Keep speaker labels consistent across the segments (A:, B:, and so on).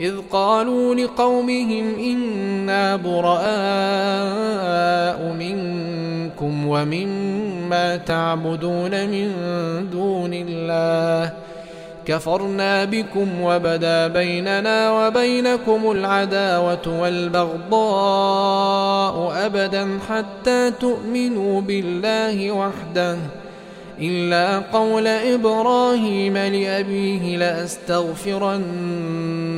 A: إذ قالوا لقومهم إنا براء منكم ومما تعبدون من دون الله كفرنا بكم وبدا بيننا وبينكم العداوة والبغضاء أبدا حتى تؤمنوا بالله وحده إلا قول إبراهيم لأبيه لأستغفرن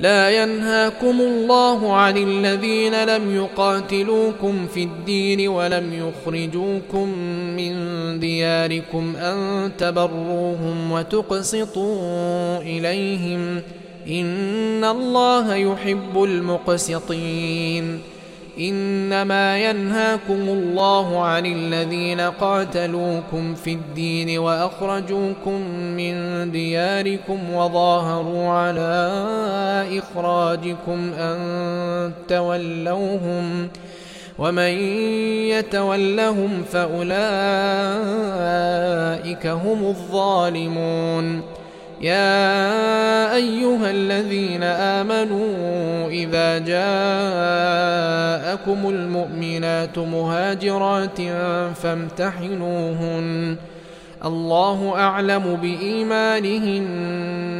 A: لا ينهاكم الله عن الذين لم يقاتلوكم في الدين ولم يخرجوكم من دياركم أن تبروهم وتقسطوا إليهم إن الله يحب المقسطين إنما ينهاكم الله عن الذين قاتلوكم في الدين وأخرجوكم من دياركم وظاهروا على إخراجكم أن تولوهم ومن يتولهم فأولئك هم الظالمون يا أيها الذين آمنوا إذا جاءكم المؤمنات مهاجرات فامتحنوهن الله أعلم بإيمانهن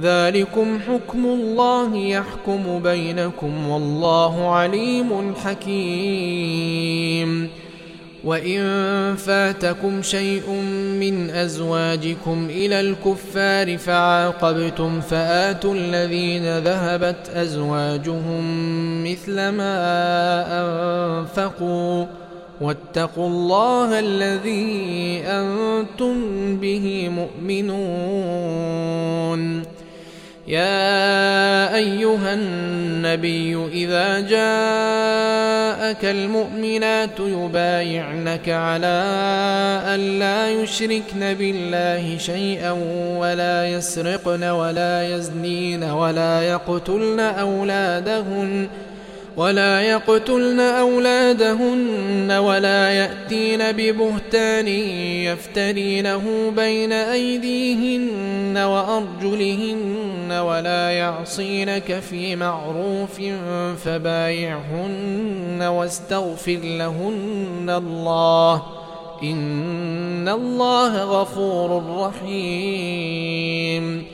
A: ذلكم حكم الله يحكم بينكم والله عليم حكيم وان فاتكم شيء من ازواجكم الى الكفار فعاقبتم فاتوا الذين ذهبت ازواجهم مثل ما انفقوا واتقوا الله الذي انتم به مؤمنون يا ايها النبي اذا جاءك المؤمنات يبايعنك على ان لا يشركن بالله شيئا ولا يسرقن ولا يزنين ولا يقتلن اولادهن ولا يقتلن أولادهن ولا يأتين ببهتان يفترينه بين أيديهن وأرجلهن ولا يعصينك في معروف فبايعهن واستغفر لهن الله إن الله غفور رحيم